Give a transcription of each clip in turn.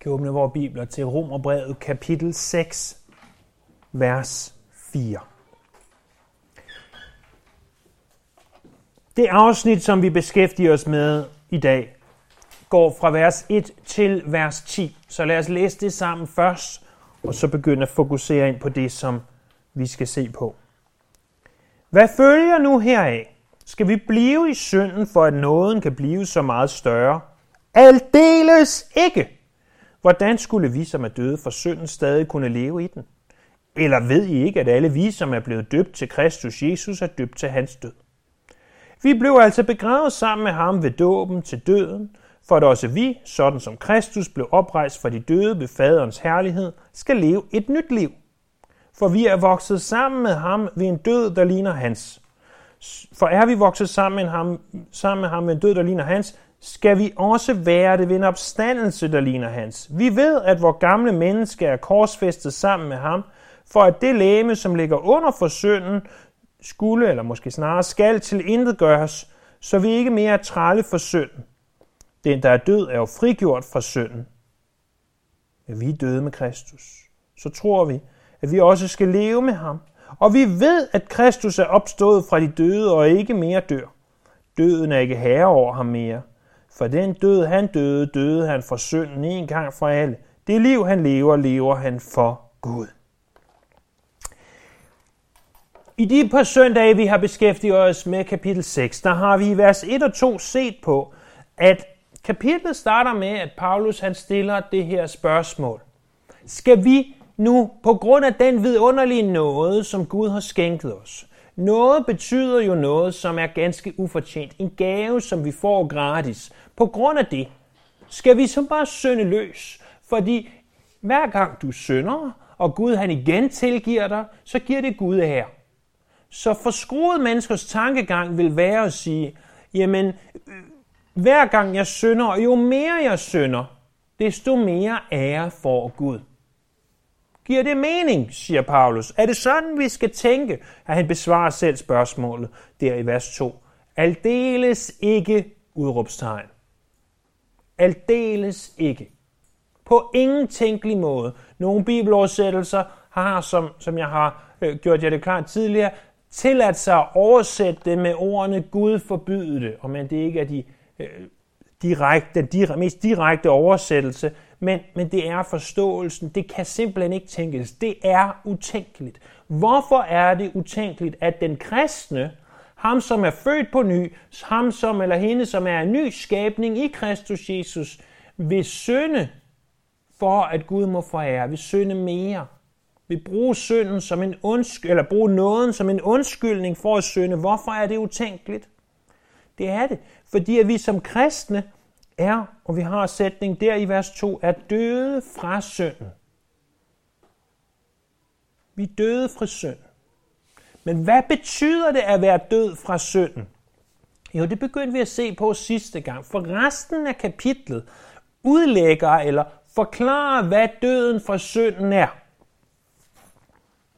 kan åbne vores bibler til Romerbrevet kapitel 6, vers 4. Det afsnit, som vi beskæftiger os med i dag, går fra vers 1 til vers 10. Så lad os læse det sammen først, og så begynde at fokusere ind på det, som vi skal se på. Hvad følger nu heraf? Skal vi blive i synden, for at nåden kan blive så meget større? Aldeles ikke! Hvordan skulle vi, som er døde for synden, stadig kunne leve i den? Eller ved I ikke, at alle vi, som er blevet døbt til Kristus Jesus, er døbt til hans død? Vi blev altså begravet sammen med ham ved dåben til døden, for at også vi, sådan som Kristus blev oprejst fra de døde ved faderens herlighed, skal leve et nyt liv. For vi er vokset sammen med ham ved en død, der ligner hans. For er vi vokset sammen med ham, sammen med ham ved en død, der ligner hans, skal vi også være det ved en opstandelse, der ligner hans. Vi ved, at vores gamle menneske er korsfæstet sammen med ham, for at det læme, som ligger under for synden, skulle, eller måske snarere skal, til intet gøres, så vi ikke mere er trælle for synden. Den, der er død, er jo frigjort fra synden. Ja, vi er døde med Kristus. Så tror vi, at vi også skal leve med ham. Og vi ved, at Kristus er opstået fra de døde og ikke mere dør. Døden er ikke herre over ham mere. For den død, han døde, døde han for synden en gang for alle. Det liv, han lever, lever han for Gud. I de par søndage, vi har beskæftiget os med kapitel 6, der har vi i vers 1 og 2 set på, at kapitlet starter med, at Paulus han stiller det her spørgsmål. Skal vi nu, på grund af den vidunderlige nåde, som Gud har skænket os, noget betyder jo noget, som er ganske ufortjent. En gave, som vi får gratis. På grund af det skal vi så bare synde løs. Fordi hver gang du synder, og Gud han igen tilgiver dig, så giver det Gud her. Så forskruet menneskers tankegang vil være at sige, jamen, hver gang jeg synder, og jo mere jeg synder, desto mere ære får Gud. Giver det mening, siger Paulus? Er det sådan, vi skal tænke? At han besvarer selv spørgsmålet der i vers 2. Aldeles ikke udråbstegn. Aldeles ikke. På ingen tænkelig måde. Nogle bibeloversættelser har, som, som jeg har øh, gjort jer det klart tidligere, tilladt sig at oversætte det med ordene Gud forbyde det, og men det ikke er de øh, direkte, den dire, mest direkte oversættelse, men, men det er forståelsen. Det kan simpelthen ikke tænkes. Det er utænkeligt. Hvorfor er det utænkeligt, at den kristne, ham som er født på ny, ham som eller hende som er en ny skabning i Kristus Jesus, vil synde for at Gud må forære, vil synde mere, vil bruge synden som en undskyld, eller bruge nåden som en undskyldning for at synde. Hvorfor er det utænkeligt? Det er det, fordi at vi som kristne er, og vi har sætning der i vers 2, er døde fra synden. Vi er døde fra synd. Men hvad betyder det at være død fra synden? Jo, det begyndte vi at se på sidste gang, for resten af kapitlet udlægger eller forklarer, hvad døden fra synden er.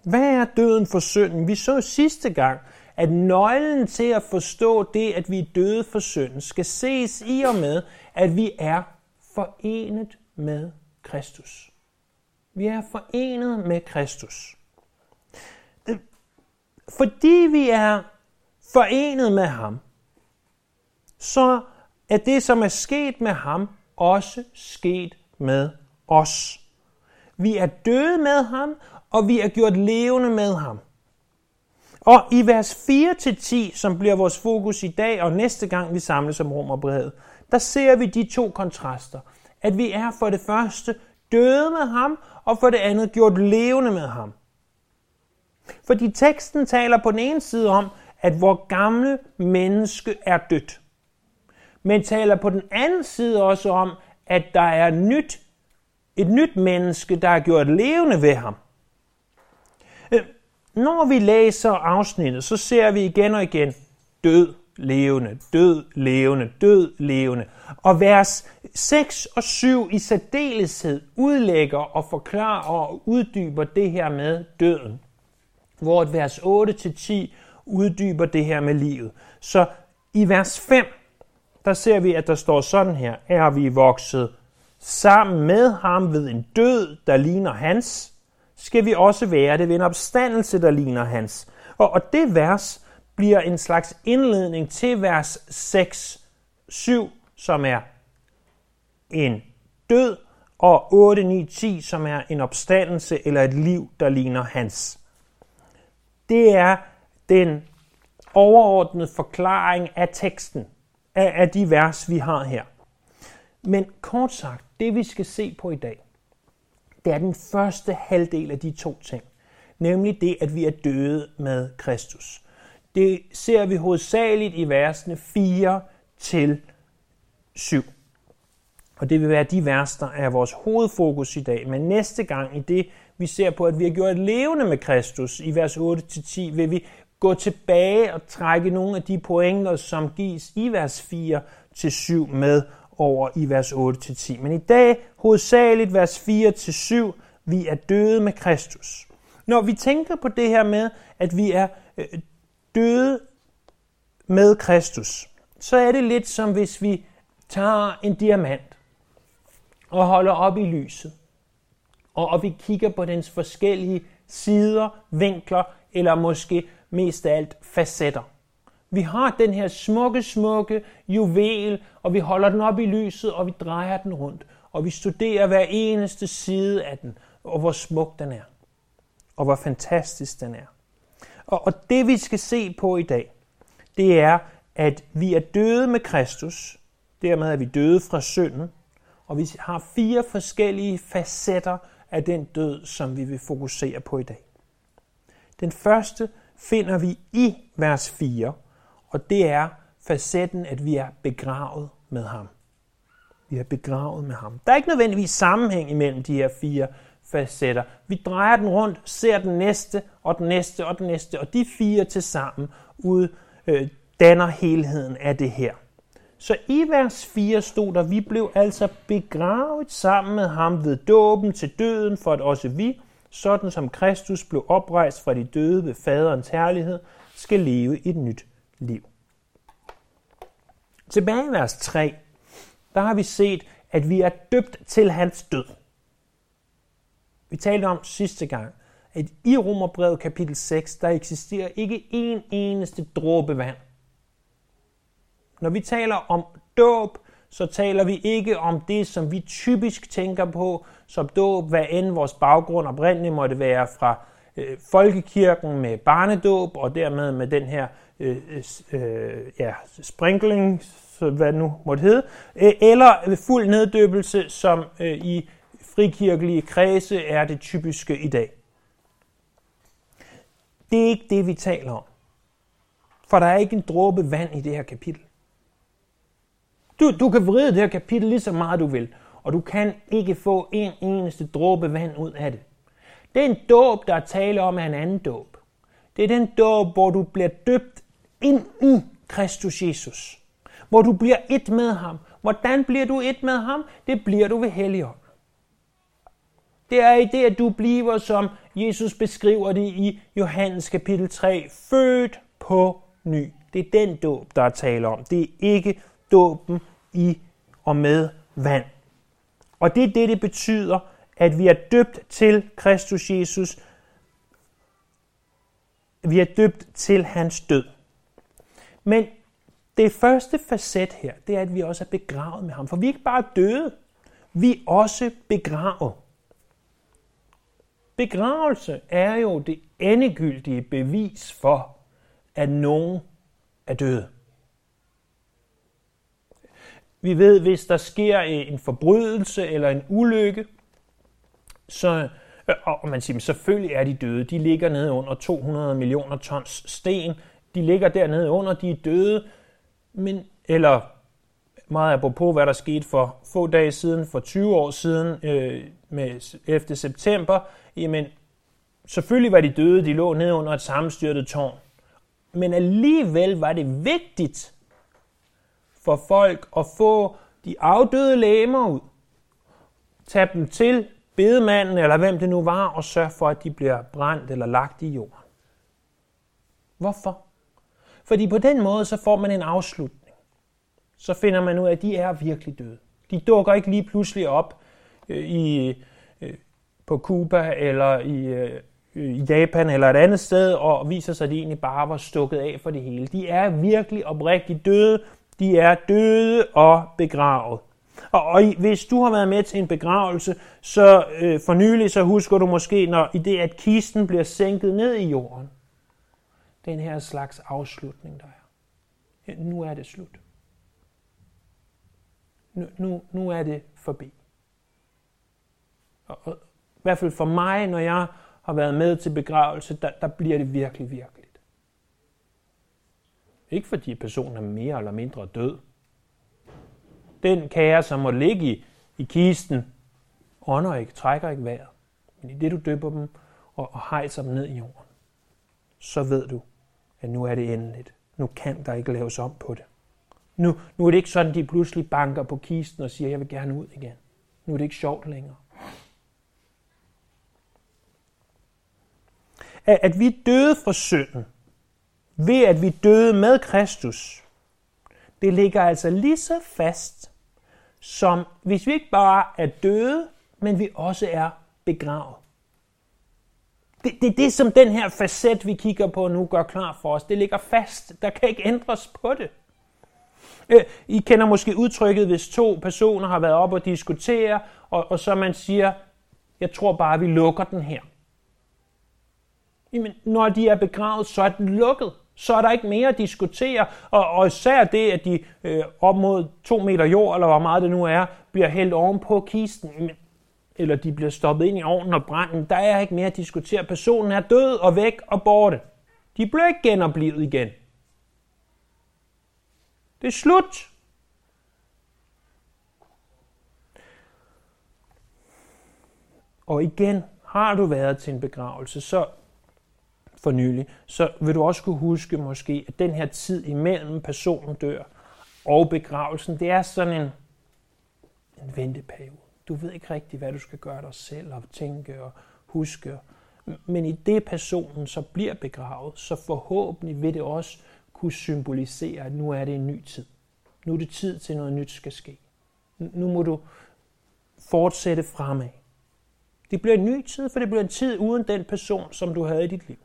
Hvad er døden for synden? Vi så sidste gang, at nøglen til at forstå det, at vi er døde for synden, skal ses i og med, at vi er forenet med Kristus. Vi er forenet med Kristus. Fordi vi er forenet med ham, så er det, som er sket med ham, også sket med os. Vi er døde med ham, og vi er gjort levende med ham. Og i vers 4-10, som bliver vores fokus i dag og næste gang vi samles om Romerbrevet, der ser vi de to kontraster. At vi er for det første døde med ham, og for det andet gjort levende med ham. Fordi teksten taler på den ene side om, at vores gamle menneske er dødt. Men taler på den anden side også om, at der er nyt, et nyt menneske, der er gjort levende ved ham. Når vi læser afsnittet, så ser vi igen og igen død, levende, død, levende, død, levende. Og vers 6 og 7 i særdeleshed udlægger og forklarer og uddyber det her med døden. Hvor et vers 8-10 uddyber det her med livet. Så i vers 5, der ser vi, at der står sådan her, er vi vokset sammen med ham ved en død, der ligner hans, skal vi også være det ved en opstandelse, der ligner hans. Og, og det vers bliver en slags indledning til vers 6, 7, som er en død, og 8, 9, 10, som er en opstandelse eller et liv, der ligner hans. Det er den overordnede forklaring af teksten, af, af de vers, vi har her. Men kort sagt, det vi skal se på i dag, det er den første halvdel af de to ting. Nemlig det, at vi er døde med Kristus. Det ser vi hovedsageligt i versene 4 til 7. Og det vil være de vers, der er vores hovedfokus i dag. Men næste gang i det, vi ser på, at vi har gjort levende med Kristus i vers 8-10, vil vi gå tilbage og trække nogle af de pointer, som gives i vers 4-7 med over i vers 8-10. Men i dag hovedsageligt vers 4-7, vi er døde med Kristus. Når vi tænker på det her med, at vi er øh, døde med Kristus, så er det lidt som hvis vi tager en diamant og holder op i lyset, og, og vi kigger på dens forskellige sider, vinkler, eller måske mest af alt facetter. Vi har den her smukke, smukke juvel, og vi holder den op i lyset, og vi drejer den rundt. Og vi studerer hver eneste side af den, og hvor smuk den er. Og hvor fantastisk den er. Og, og det vi skal se på i dag, det er, at vi er døde med Kristus. Dermed er vi døde fra synden. Og vi har fire forskellige facetter af den død, som vi vil fokusere på i dag. Den første finder vi i vers 4, og det er facetten, at vi er begravet med ham. Vi er begravet med ham. Der er ikke nødvendigvis sammenhæng imellem de her fire facetter. Vi drejer den rundt, ser den næste, og den næste, og den næste, og de fire til sammen ud, øh, danner helheden af det her. Så i vers 4 stod der, vi blev altså begravet sammen med ham ved dåben til døden, for at også vi, sådan som Kristus blev oprejst fra de døde ved faderens herlighed, skal leve et nyt liv. Tilbage i vers 3, der har vi set, at vi er døbt til hans død. Vi talte om sidste gang, at i Romerbrevet kapitel 6, der eksisterer ikke en eneste dråbe vand. Når vi taler om dåb, så taler vi ikke om det, som vi typisk tænker på som dåb, hvad end vores baggrund oprindeligt måtte være fra øh, folkekirken med barnedåb, og dermed med den her øh, øh, ja, sprinkling, hvad det nu måtte hedde, øh, eller fuld neddøbelse, som øh, i frikirkelige kredse er det typiske i dag. Det er ikke det, vi taler om. For der er ikke en dråbe vand i det her kapitel. Du, du kan vride det her kapitel lige så meget du vil, og du kan ikke få en eneste dråbe vand ud af det. Det er en dåb, der er tale om af en anden dåb. Det er den dåb, hvor du bliver døbt ind i Kristus Jesus. Hvor du bliver et med ham. Hvordan bliver du et med ham? Det bliver du ved Helligånd. Det er i det, at du bliver, som Jesus beskriver det i Johannes kapitel 3, født på ny. Det er den dåb, der er tale om. Det er ikke dåben i og med vand. Og det er det, det betyder, at vi er døbt til Kristus Jesus. Vi er døbt til hans død. Men det første facet her, det er, at vi også er begravet med ham. For vi er ikke bare døde, vi er også begravet. Begravelse er jo det endegyldige bevis for, at nogen er døde. Vi ved, hvis der sker en forbrydelse eller en ulykke, så, øh, og man siger, selvfølgelig er de døde. De ligger nede under 200 millioner tons sten. De ligger dernede under, de er døde. Men, eller meget apropos, hvad der skete for få dage siden, for 20 år siden øh, med 11. september, jamen selvfølgelig var de døde, de lå nede under et sammenstyrtet tårn. Men alligevel var det vigtigt for folk at få de afdøde lægemer ud, tage dem til bedemanden, eller hvem det nu var, og sørge for, at de bliver brændt eller lagt i jorden. Hvorfor? Fordi på den måde, så får man en afslutning. Så finder man ud af, at de er virkelig døde. De dukker ikke lige pludselig op øh, i, øh, på Cuba eller i, øh, Japan eller et andet sted og viser sig, at de egentlig bare var stukket af for det hele. De er virkelig oprigtigt døde. De er døde og begravet. Og, og hvis du har været med til en begravelse, så øh, for nylig, så husker du måske, når i det, at kisten bliver sænket ned i jorden. Den her slags afslutning, der er. Nu er det slut. Nu, nu, nu er det forbi. Og, og, I hvert fald for mig, når jeg har været med til begravelse, der, der bliver det virkelig virkeligt. Ikke fordi personen er mere eller mindre død, den kære, som må ligge i, i kisten, ånder ikke, trækker ikke vejret. Men i det, du døber dem og, og hejser dem ned i jorden, så ved du, at nu er det endeligt. Nu kan der ikke laves om på det. Nu, nu er det ikke sådan, de pludselig banker på kisten og siger, jeg vil gerne ud igen. Nu er det ikke sjovt længere. At, at vi døde for synden, ved at vi døde med Kristus, det ligger altså lige så fast, som hvis vi ikke bare er døde, men vi også er begravet. Det, det er det, som den her facet, vi kigger på nu, gør klar for os. Det ligger fast. Der kan ikke ændres på det. Øh, I kender måske udtrykket, hvis to personer har været op og diskutere, og, og så man siger, jeg tror bare, vi lukker den her. Jamen, når de er begravet, så er den lukket så er der ikke mere at diskutere. Og, og især det, at de øh, op mod to meter jord, eller hvor meget det nu er, bliver hældt oven på kisten, eller de bliver stoppet ind i ovnen og branden, der er ikke mere at diskutere. Personen er død og væk og borte. De bliver ikke genoplevet igen. Det er slut. Og igen, har du været til en begravelse, så for nylig, så vil du også kunne huske måske, at den her tid imellem personen dør og begravelsen, det er sådan en, en venteperiode. Du ved ikke rigtig, hvad du skal gøre dig selv og tænke og huske. Men i det personen så bliver begravet, så forhåbentlig vil det også kunne symbolisere, at nu er det en ny tid. Nu er det tid til noget nyt skal ske. Nu må du fortsætte fremad. Det bliver en ny tid, for det bliver en tid uden den person, som du havde i dit liv.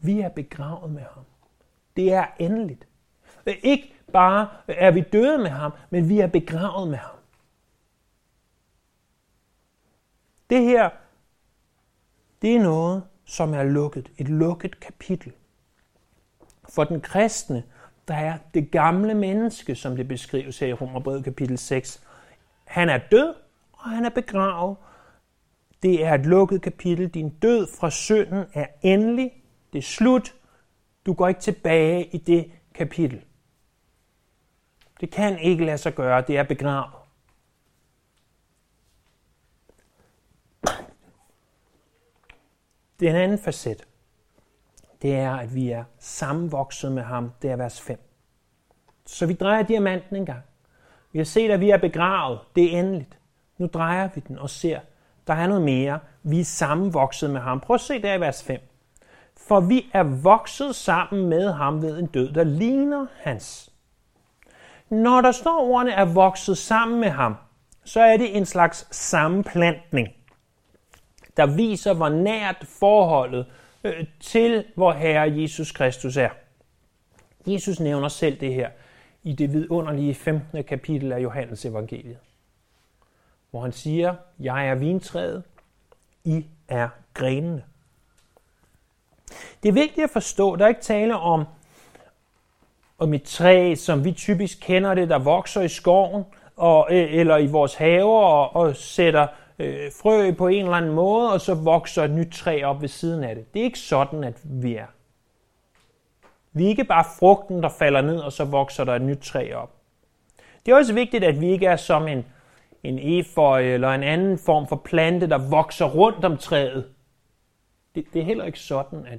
Vi er begravet med ham. Det er endeligt. Ikke bare er vi døde med ham, men vi er begravet med ham. Det her, det er noget, som er lukket. Et lukket kapitel. For den kristne, der er det gamle menneske, som det beskrives her i Romerbrevet kapitel 6. Han er død, og han er begravet. Det er et lukket kapitel. Din død fra synden er endelig, det er slut. Du går ikke tilbage i det kapitel. Det kan ikke lade sig gøre. Det er begravet. Den anden facet. Det er, at vi er sammenvokset med ham. Det er vers 5. Så vi drejer diamanten en gang. Vi har set, at vi er begravet. Det er endeligt. Nu drejer vi den og ser, der er noget mere. Vi er sammenvokset med ham. Prøv at se der i vers 5 for vi er vokset sammen med ham ved en død, der ligner hans. Når der står ordene er vokset sammen med ham, så er det en slags sammenplantning, der viser, hvor nært forholdet øh, til vor Herre Jesus Kristus er. Jesus nævner selv det her i det vidunderlige 15. kapitel af Johannes evangeliet, hvor han siger, jeg er vintræet, I er grenene. Det er vigtigt at forstå, der er ikke tale om, om et træ, som vi typisk kender det, der vokser i skoven og, øh, eller i vores haver og, og sætter øh, frø på en eller anden måde, og så vokser et nyt træ op ved siden af det. Det er ikke sådan, at vi er. Vi er ikke bare frugten, der falder ned, og så vokser der et nyt træ op. Det er også vigtigt, at vi ikke er som en, en efeu eller en anden form for plante, der vokser rundt om træet. Det, det er heller ikke sådan, at,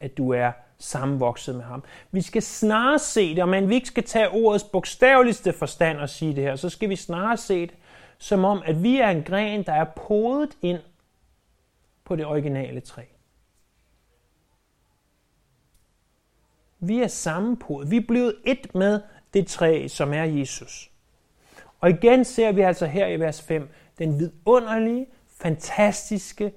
at du er sammenvokset med ham. Vi skal snarere se det, og man vi ikke skal tage ordets bogstaveligste forstand og sige det her, så skal vi snarere se det, som om, at vi er en gren, der er podet ind på det originale træ. Vi er sammenpodet. Vi er blevet et med det træ, som er Jesus. Og igen ser vi altså her i vers 5 den vidunderlige, fantastiske,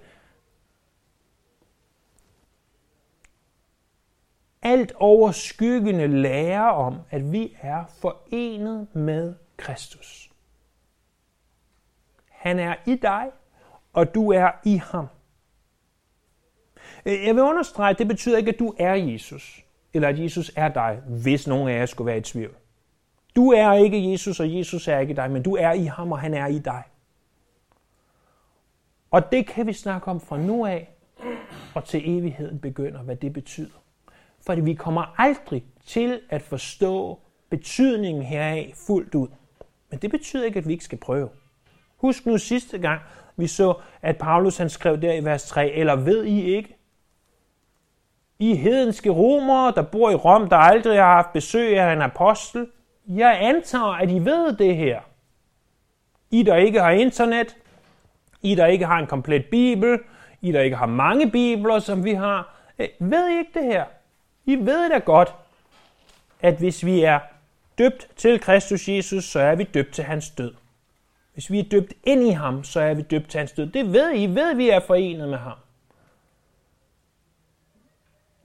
alt overskyggende lære om, at vi er forenet med Kristus. Han er i dig, og du er i ham. Jeg vil understrege, at det betyder ikke, at du er Jesus, eller at Jesus er dig, hvis nogen af jer skulle være i tvivl. Du er ikke Jesus, og Jesus er ikke dig, men du er i ham, og han er i dig. Og det kan vi snakke om fra nu af, og til evigheden begynder, hvad det betyder fordi vi kommer aldrig til at forstå betydningen heraf fuldt ud. Men det betyder ikke, at vi ikke skal prøve. Husk nu sidste gang, vi så, at Paulus han skrev der i vers 3, eller ved I ikke? I hedenske romere, der bor i Rom, der aldrig har haft besøg af en apostel, jeg antager, at I ved det her. I, der ikke har internet, I, der ikke har en komplet bibel, I, der ikke har mange bibler, som vi har, øh, ved I ikke det her? I ved da godt, at hvis vi er døbt til Kristus Jesus, så er vi døbt til hans død. Hvis vi er døbt ind i ham, så er vi døbt til hans død. Det ved I. I ved, at vi er forenet med ham.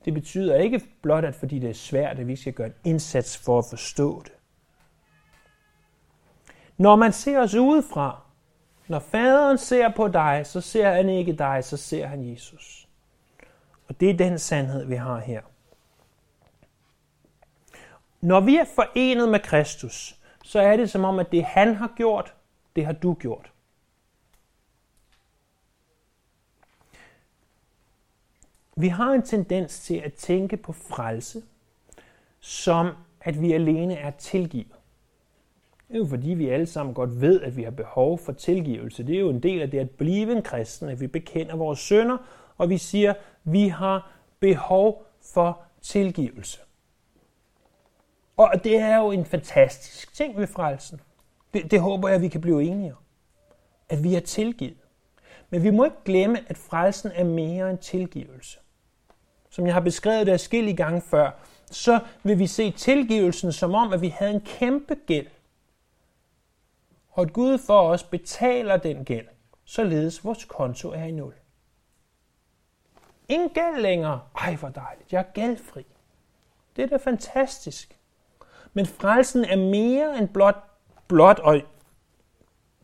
Det betyder ikke blot, at fordi det er svært, at vi skal gøre en indsats for at forstå det. Når man ser os udefra, når faderen ser på dig, så ser han ikke dig, så ser han Jesus. Og det er den sandhed, vi har her. Når vi er forenet med Kristus, så er det som om, at det han har gjort, det har du gjort. Vi har en tendens til at tænke på frelse, som at vi alene er tilgivet. Det er jo fordi, vi alle sammen godt ved, at vi har behov for tilgivelse. Det er jo en del af det at blive en kristen, at vi bekender vores sønder, og vi siger, at vi har behov for tilgivelse. Og det er jo en fantastisk ting ved frelsen. Det, det håber jeg, at vi kan blive enige om. At vi er tilgivet. Men vi må ikke glemme, at frelsen er mere end tilgivelse. Som jeg har beskrevet det forskellige gange før, så vil vi se tilgivelsen som om, at vi havde en kæmpe gæld. Og at Gud for os betaler den gæld, således vores konto er i nul. Ingen gæld længere. Ej, hvor dejligt. Jeg er gældfri. Det er da fantastisk. Men frelsen er mere end blot, blot og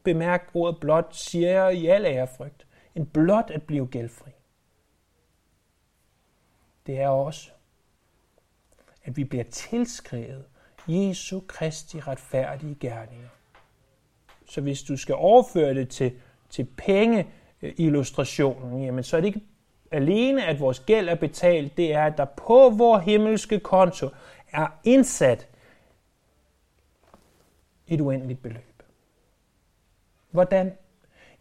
bemærk ordet blot, siger jeg i al ærefrygt, end blot at blive gældfri. Det er også, at vi bliver tilskrevet Jesu Kristi retfærdige gerninger. Så hvis du skal overføre det til, til pengeillustrationen, øh, jamen så er det ikke alene, at vores gæld er betalt, det er, at der på vores himmelske konto er indsat et uendeligt beløb. Hvordan?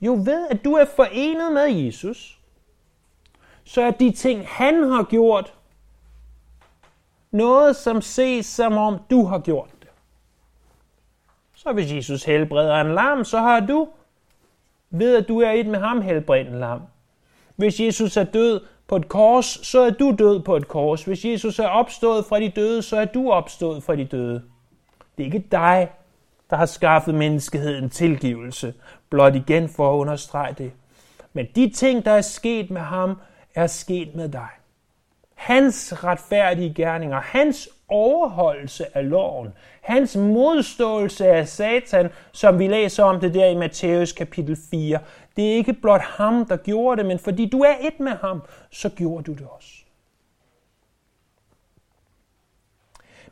Jo ved, at du er forenet med Jesus, så er de ting, han har gjort, noget, som ses som om du har gjort det. Så hvis Jesus helbreder en lam, så har du, ved at du er et med ham, helbredt en lam. Hvis Jesus er død på et kors, så er du død på et kors. Hvis Jesus er opstået fra de døde, så er du opstået fra de døde. Det er ikke dig, der har skaffet menneskeheden tilgivelse, blot igen for at understrege det. Men de ting, der er sket med ham, er sket med dig. Hans retfærdige gerninger, hans overholdelse af loven, hans modståelse af Satan, som vi læser om det der i Matthæus kapitel 4, det er ikke blot ham, der gjorde det, men fordi du er et med ham, så gjorde du det også.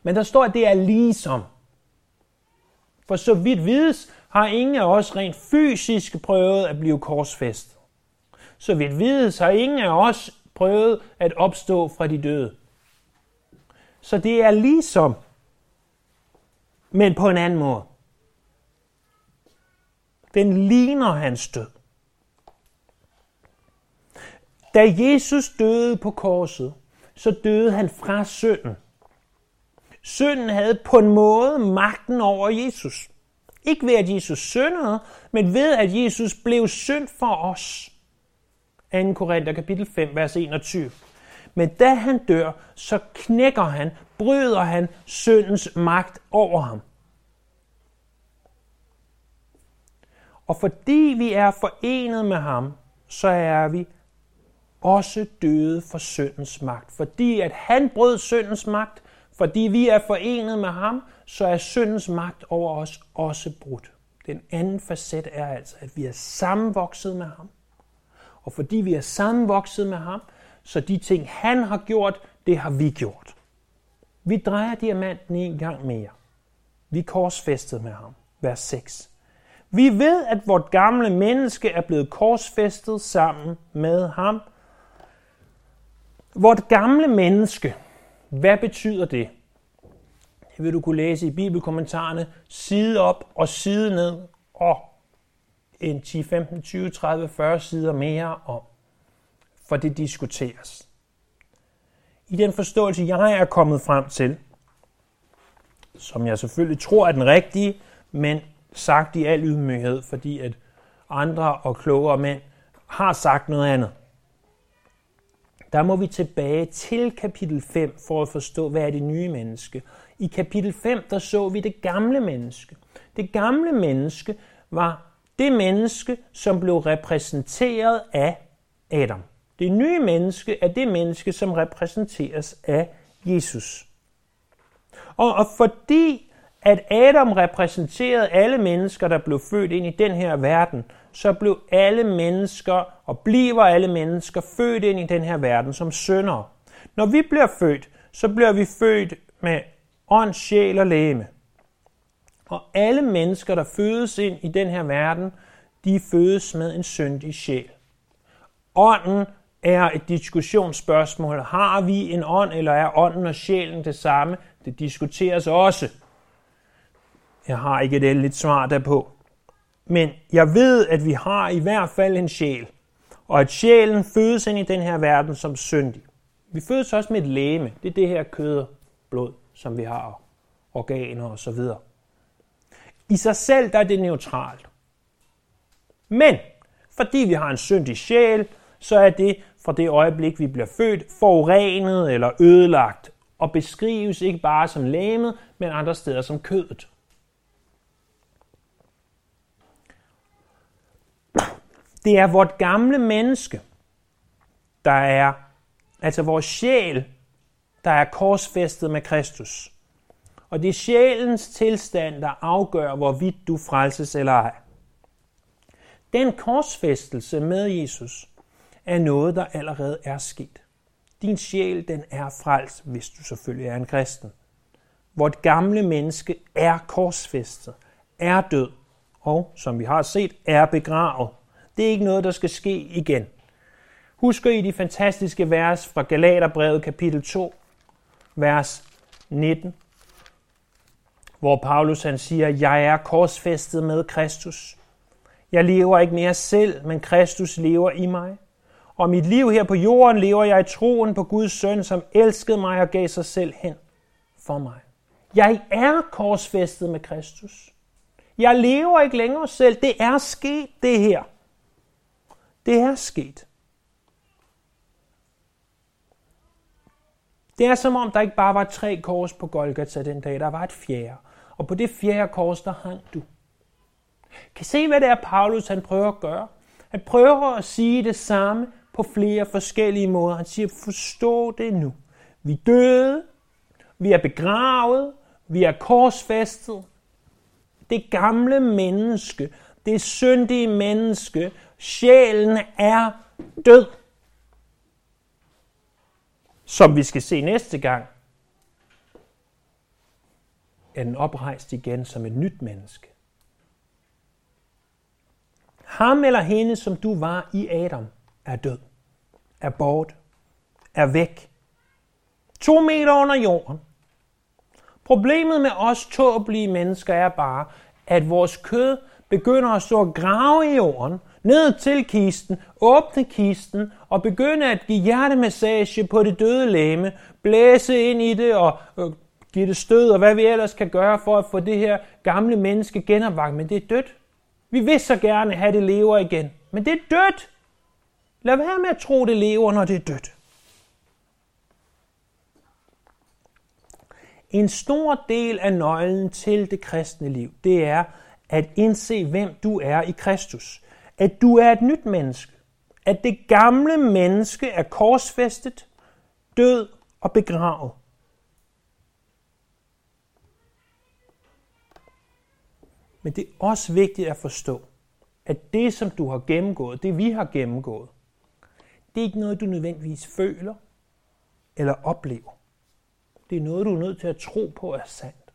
Men der står, at det er ligesom. For så vidt vides, har ingen af os rent fysisk prøvet at blive korsfæstet. Så vidt vides, har ingen af os prøvet at opstå fra de døde. Så det er ligesom, men på en anden måde. Den ligner hans død. Da Jesus døde på korset, så døde han fra synden. Synden havde på en måde magten over Jesus. Ikke ved, at Jesus syndede, men ved, at Jesus blev synd for os. 2. Korinther kapitel 5, vers 21. Men da han dør, så knækker han, bryder han syndens magt over ham. Og fordi vi er forenet med ham, så er vi også døde for syndens magt. Fordi at han brød syndens magt, fordi vi er forenet med ham, så er syndens magt over os også brudt. Den anden facet er altså, at vi er sammenvokset med ham. Og fordi vi er sammenvokset med ham, så de ting, han har gjort, det har vi gjort. Vi drejer diamanten en gang mere. Vi korsfæstet med ham. Vers 6. Vi ved, at vort gamle menneske er blevet korsfæstet sammen med ham. Vort gamle menneske, hvad betyder det? Det vil du kunne læse i bibelkommentarerne side op og side ned og en 10, 15, 20, 30, 40 sider mere om, for det diskuteres. I den forståelse, jeg er kommet frem til, som jeg selvfølgelig tror er den rigtige, men sagt i al ydmyghed, fordi at andre og klogere mænd har sagt noget andet. Der må vi tilbage til kapitel 5 for at forstå, hvad er det nye menneske. I kapitel 5, der så vi det gamle menneske. Det gamle menneske var det menneske, som blev repræsenteret af Adam. Det nye menneske er det menneske, som repræsenteres af Jesus. Og, og fordi at Adam repræsenterede alle mennesker, der blev født ind i den her verden, så blev alle mennesker og bliver alle mennesker født ind i den her verden som sønder. Når vi bliver født, så bliver vi født med ånd, sjæl og læme. Og alle mennesker, der fødes ind i den her verden, de fødes med en syndig sjæl. Ånden er et diskussionsspørgsmål. Har vi en ånd, eller er ånden og sjælen det samme? Det diskuteres også. Jeg har ikke et endeligt svar derpå. Men jeg ved, at vi har i hvert fald en sjæl, og at sjælen fødes ind i den her verden som syndig. Vi fødes også med et læme. Det er det her kød og blod, som vi har, organer og så videre. I sig selv der er det neutralt. Men fordi vi har en syndig sjæl, så er det fra det øjeblik, vi bliver født, forurenet eller ødelagt, og beskrives ikke bare som læmet, men andre steder som kødet. Det er vort gamle menneske, der er, altså vores sjæl, der er korsfæstet med Kristus. Og det er sjælens tilstand, der afgør, hvorvidt du frelses eller ej. Den korsfæstelse med Jesus er noget, der allerede er sket. Din sjæl, den er frelst, hvis du selvfølgelig er en kristen. Vort gamle menneske er korsfæstet, er død, og som vi har set, er begravet. Det er ikke noget, der skal ske igen. Husker I de fantastiske vers fra Galaterbrevet kapitel 2, vers 19, hvor Paulus han siger, jeg er korsfæstet med Kristus. Jeg lever ikke mere selv, men Kristus lever i mig. Og mit liv her på jorden lever jeg i troen på Guds søn, som elskede mig og gav sig selv hen for mig. Jeg er korsfæstet med Kristus. Jeg lever ikke længere selv. Det er sket, det her. Det er sket. Det er som om, der ikke bare var tre kors på Golgata den dag, der var et fjerde. Og på det fjerde kors, der hang du. Kan se, hvad det er, Paulus han prøver at gøre? Han prøver at sige det samme på flere forskellige måder. Han siger, forstå det nu. Vi døde, vi er begravet, vi er korsfæstet. Det gamle menneske, det syndige menneske, sjælen er død. Som vi skal se næste gang, er den oprejst igen som et nyt menneske. Ham eller hende, som du var i Adam, er død, er bort, er væk. To meter under jorden. Problemet med os tåbelige mennesker er bare, at vores kød begynder at stå og grave i jorden, ned til kisten, åbne kisten og begynde at give hjertemassage på det døde læme, blæse ind i det og øh, give det stød og hvad vi ellers kan gøre for at få det her gamle menneske genopvagt, men det er dødt. Vi vil så gerne have, det lever igen, men det er dødt. Lad være med at tro, det lever, når det er dødt. En stor del af nøglen til det kristne liv, det er at indse, hvem du er i Kristus. At du er et nyt menneske. At det gamle menneske er korsfæstet, død og begravet. Men det er også vigtigt at forstå, at det, som du har gennemgået, det vi har gennemgået, det er ikke noget, du nødvendigvis føler eller oplever. Det er noget, du er nødt til at tro på er sandt.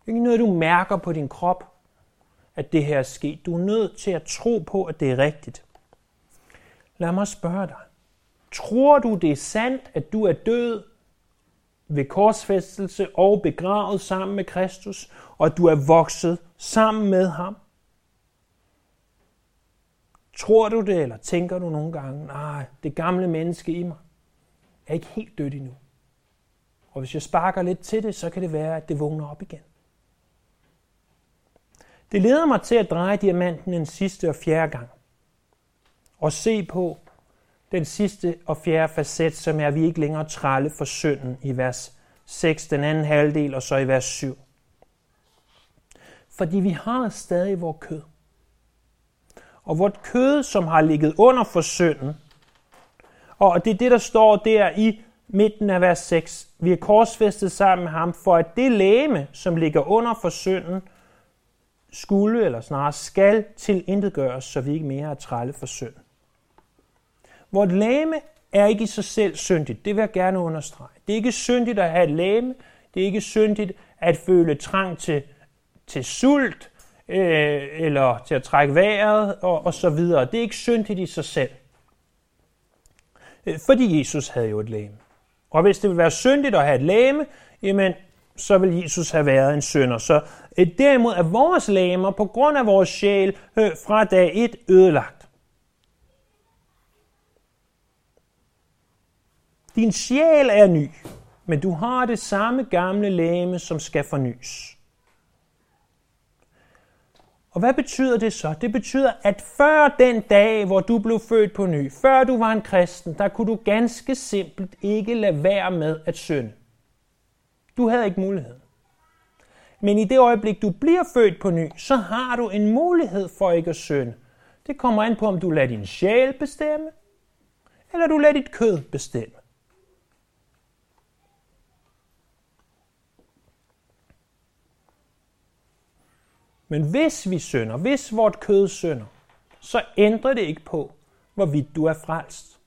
Det er ikke noget, du mærker på din krop, at det her er sket. Du er nødt til at tro på, at det er rigtigt. Lad mig spørge dig. Tror du, det er sandt, at du er død ved korsfæstelse og begravet sammen med Kristus, og at du er vokset sammen med ham? Tror du det, eller tænker du nogle gange, nej, det gamle menneske i mig er ikke helt dødt endnu. Og hvis jeg sparker lidt til det, så kan det være, at det vågner op igen. Det leder mig til at dreje diamanten en sidste og fjerde gang. Og se på den sidste og fjerde facet, som er, at vi ikke længere tralle for synden i vers 6, den anden halvdel, og så i vers 7. Fordi vi har stadig vores kød. Og vort kød, som har ligget under for synden, og det er det, der står der i midten af vers 6. Vi er korsfæstet sammen med ham, for at det læme, som ligger under for synden, skulle, eller snarere skal, tilintetgøres, så vi ikke mere er trælle for synd. Vort læme er ikke i sig selv syndigt. Det vil jeg gerne understrege. Det er ikke syndigt at have et læme. Det er ikke syndigt at føle trang til, til sult, øh, eller til at trække vejret, og, og så videre. Det er ikke syndigt i sig selv. Øh, fordi Jesus havde jo et læme. Og hvis det vil være syndigt at have et læme, jamen, så vil Jesus have været en synder. Så øh, derimod er vores læmer på grund af vores sjæl øh, fra dag 1 ødelagt. Din sjæl er ny, men du har det samme gamle læme, som skal fornyes. Og hvad betyder det så? Det betyder, at før den dag, hvor du blev født på ny, før du var en kristen, der kunne du ganske simpelt ikke lade være med at synde. Du havde ikke mulighed. Men i det øjeblik, du bliver født på ny, så har du en mulighed for ikke at synde. Det kommer an på, om du lader din sjæl bestemme, eller du lader dit kød bestemme. Men hvis vi synder, hvis vort kød synder, så ændrer det ikke på, hvorvidt du er frelst.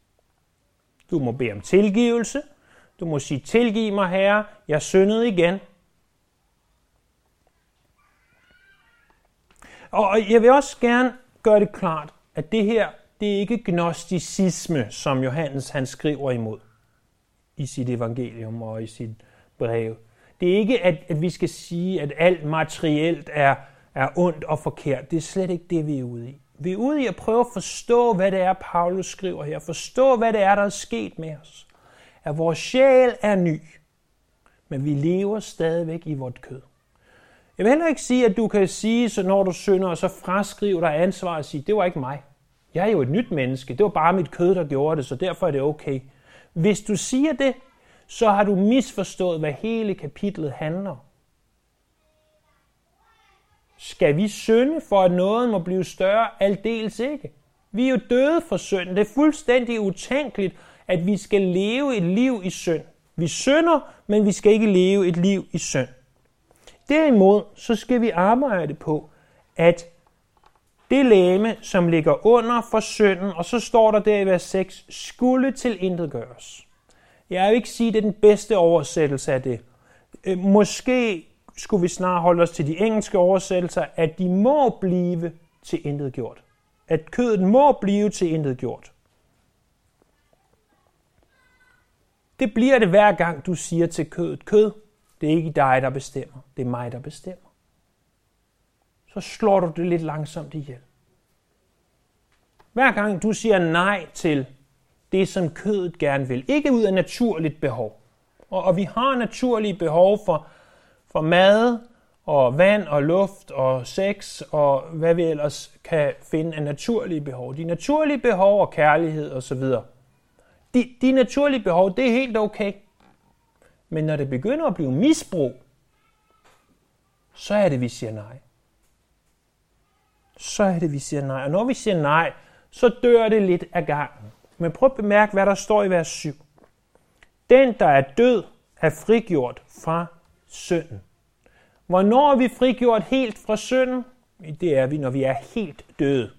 Du må bede om tilgivelse. Du må sige, tilgiv mig herre, jeg syndede igen. Og jeg vil også gerne gøre det klart, at det her, det er ikke gnosticisme, som Johannes han skriver imod i sit evangelium og i sit brev. Det er ikke, at, at vi skal sige, at alt materielt er, er ondt og forkert. Det er slet ikke det, vi er ude i. Vi er ude i at prøve at forstå, hvad det er, Paulus skriver her. Forstå, hvad det er, der er sket med os. At vores sjæl er ny, men vi lever stadigvæk i vort kød. Jeg vil heller ikke sige, at du kan sige, så når du synder, og så fraskrive dig ansvar og sige, det var ikke mig. Jeg er jo et nyt menneske. Det var bare mit kød, der gjorde det, så derfor er det okay. Hvis du siger det, så har du misforstået, hvad hele kapitlet handler om. Skal vi synde for, at noget må blive større? Aldeles ikke. Vi er jo døde for synden. Det er fuldstændig utænkeligt, at vi skal leve et liv i synd. Vi synder, men vi skal ikke leve et liv i synd. Derimod så skal vi arbejde på, at det læme, som ligger under for synden, og så står der der i vers 6, skulle til intet gøres. Jeg vil ikke sige, at det er den bedste oversættelse af det. Øh, måske skulle vi snart holde os til de engelske oversættelser, at de må blive til intet gjort. At kødet må blive til intet gjort. Det bliver det hver gang, du siger til kødet, kød, det er ikke dig, der bestemmer, det er mig, der bestemmer. Så slår du det lidt langsomt ihjel. Hver gang du siger nej til det, som kødet gerne vil, ikke ud af naturligt behov. Og, og vi har naturlige behov for for mad og vand og luft og sex og hvad vi ellers kan finde af naturlige behov. De naturlige behov og kærlighed osv. De, de naturlige behov, det er helt okay. Men når det begynder at blive misbrug, så er det, vi siger nej. Så er det, vi siger nej. Og når vi siger nej, så dør det lidt af gangen. Men prøv at bemærke, hvad der står i vers 7. Den, der er død, er frigjort fra synden. Hvornår er vi frigjort helt fra synden? Det er vi, når vi er helt døde.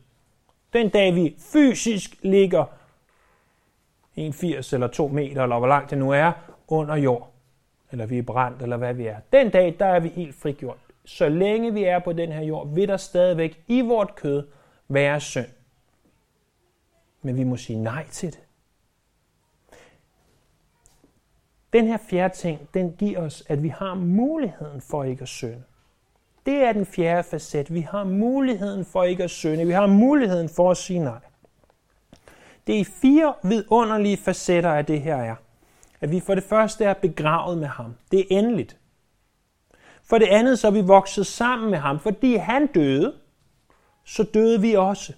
Den dag vi fysisk ligger 1,80 eller 2 meter, eller hvor langt det nu er, under jord. Eller vi er brændt, eller hvad vi er. Den dag, der er vi helt frigjort. Så længe vi er på den her jord, vil der stadigvæk i vort kød være synd. Men vi må sige nej til det. Den her fjerde ting, den giver os, at vi har muligheden for ikke at synde. Det er den fjerde facet. Vi har muligheden for ikke at synde. Vi har muligheden for at sige nej. Det er fire vidunderlige facetter af det her er. At vi for det første er begravet med ham. Det er endeligt. For det andet så er vi vokset sammen med ham. Fordi han døde, så døde vi også.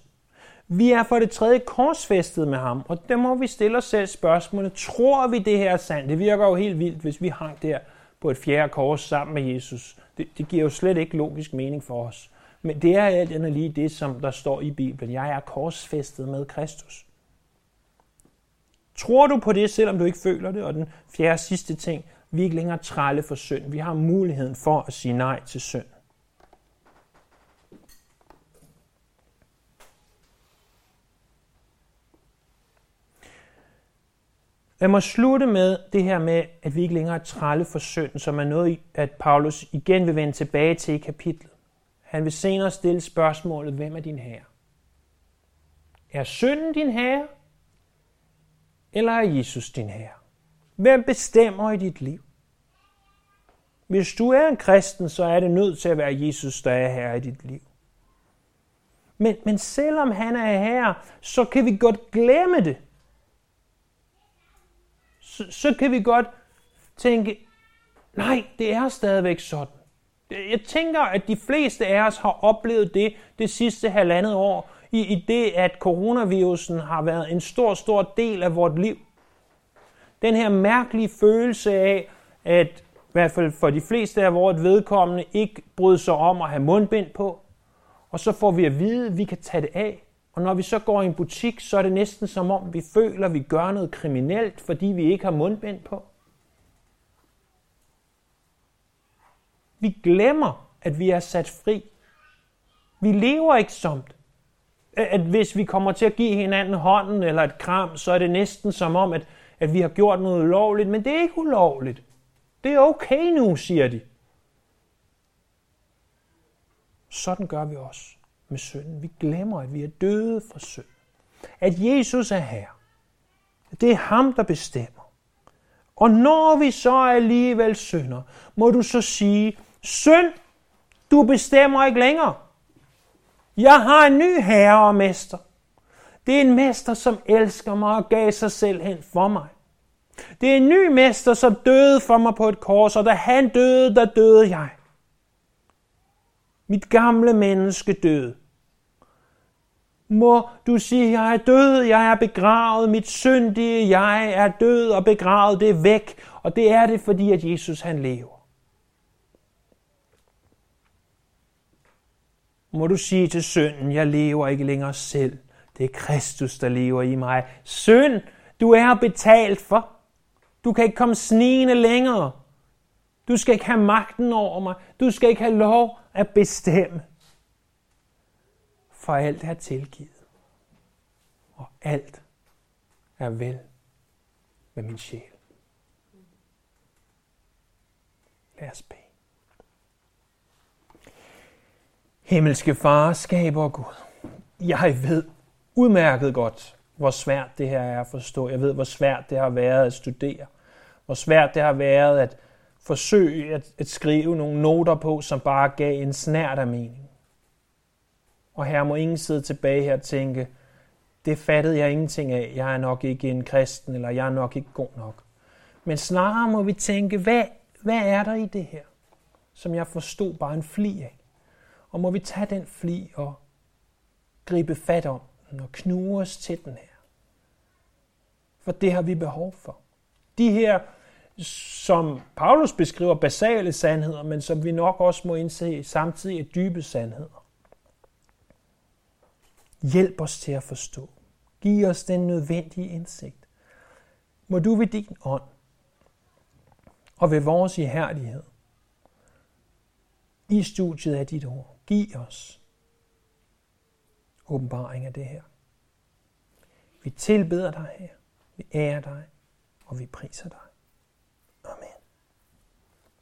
Vi er for det tredje korsfæstet med ham, og der må vi stille os selv spørgsmålet, tror vi det her er sandt? Det virker jo helt vildt, hvis vi hang der på et fjerde kors sammen med Jesus. Det, det giver jo slet ikke logisk mening for os. Men det er alt andet lige det, som der står i Bibelen. Jeg er korsfæstet med Kristus. Tror du på det, selvom du ikke føler det? Og den fjerde sidste ting, vi er ikke længere trælle for synd. Vi har muligheden for at sige nej til synd. Lad mig slutte med det her med, at vi ikke længere er trælle for synd, som er noget, at Paulus igen vil vende tilbage til i kapitlet. Han vil senere stille spørgsmålet, hvem er din herre? Er synden din herre? Eller er Jesus din herre? Hvem bestemmer i dit liv? Hvis du er en kristen, så er det nødt til at være Jesus, der er herre i dit liv. Men, men selvom han er herre, så kan vi godt glemme det så, så kan vi godt tænke, nej, det er stadigvæk sådan. Jeg tænker, at de fleste af os har oplevet det det sidste halvandet år, i, i det, at coronavirusen har været en stor, stor del af vores liv. Den her mærkelige følelse af, at i hvert fald for de fleste af vores vedkommende ikke bryder sig om at have mundbind på, og så får vi at vide, at vi kan tage det af. Og når vi så går i en butik, så er det næsten som om, vi føler, at vi gør noget kriminelt, fordi vi ikke har mundbind på. Vi glemmer, at vi er sat fri. Vi lever ikke som at hvis vi kommer til at give hinanden hånden eller et kram, så er det næsten som om, at, at vi har gjort noget ulovligt, men det er ikke ulovligt. Det er okay nu, siger de. Sådan gør vi også med synden. Vi glemmer, at vi er døde for synd. At Jesus er her. Det er ham, der bestemmer. Og når vi så alligevel synder, må du så sige, synd, du bestemmer ikke længere. Jeg har en ny herre og mester. Det er en mester, som elsker mig og gav sig selv hen for mig. Det er en ny mester, som døde for mig på et kors, og da han døde, der døde jeg. Mit gamle menneske døde. Må du sige, jeg er død, jeg er begravet, mit syndige jeg er død og begravet, det er væk. Og det er det, fordi at Jesus han lever. Må du sige til synden, jeg lever ikke længere selv. Det er Kristus, der lever i mig. Synd, du er betalt for. Du kan ikke komme snigende længere. Du skal ikke have magten over mig. Du skal ikke have lov at bestemme for alt er tilgivet. Og alt er vel med min sjæl. Lad os bede. Himmelske far, skaber Gud, jeg ved udmærket godt, hvor svært det her er at forstå. Jeg ved, hvor svært det har været at studere. Hvor svært det har været at forsøge at, at skrive nogle noter på, som bare gav en snært af mening. Og her må ingen sidde tilbage her og tænke, det fattede jeg ingenting af, jeg er nok ikke en kristen, eller jeg er nok ikke god nok. Men snarere må vi tænke, hvad, hvad er der i det her, som jeg forstod bare en fli af? Og må vi tage den fli og gribe fat om den og knuge os til den her. For det har vi behov for. De her som Paulus beskriver basale sandheder, men som vi nok også må indse samtidig er dybe sandheder. Hjælp os til at forstå. Giv os den nødvendige indsigt. Må du ved din ånd og ved vores ihærdighed i studiet af dit ord, giv os åbenbaring af det her. Vi tilbeder dig her, vi ærer dig, og vi priser dig.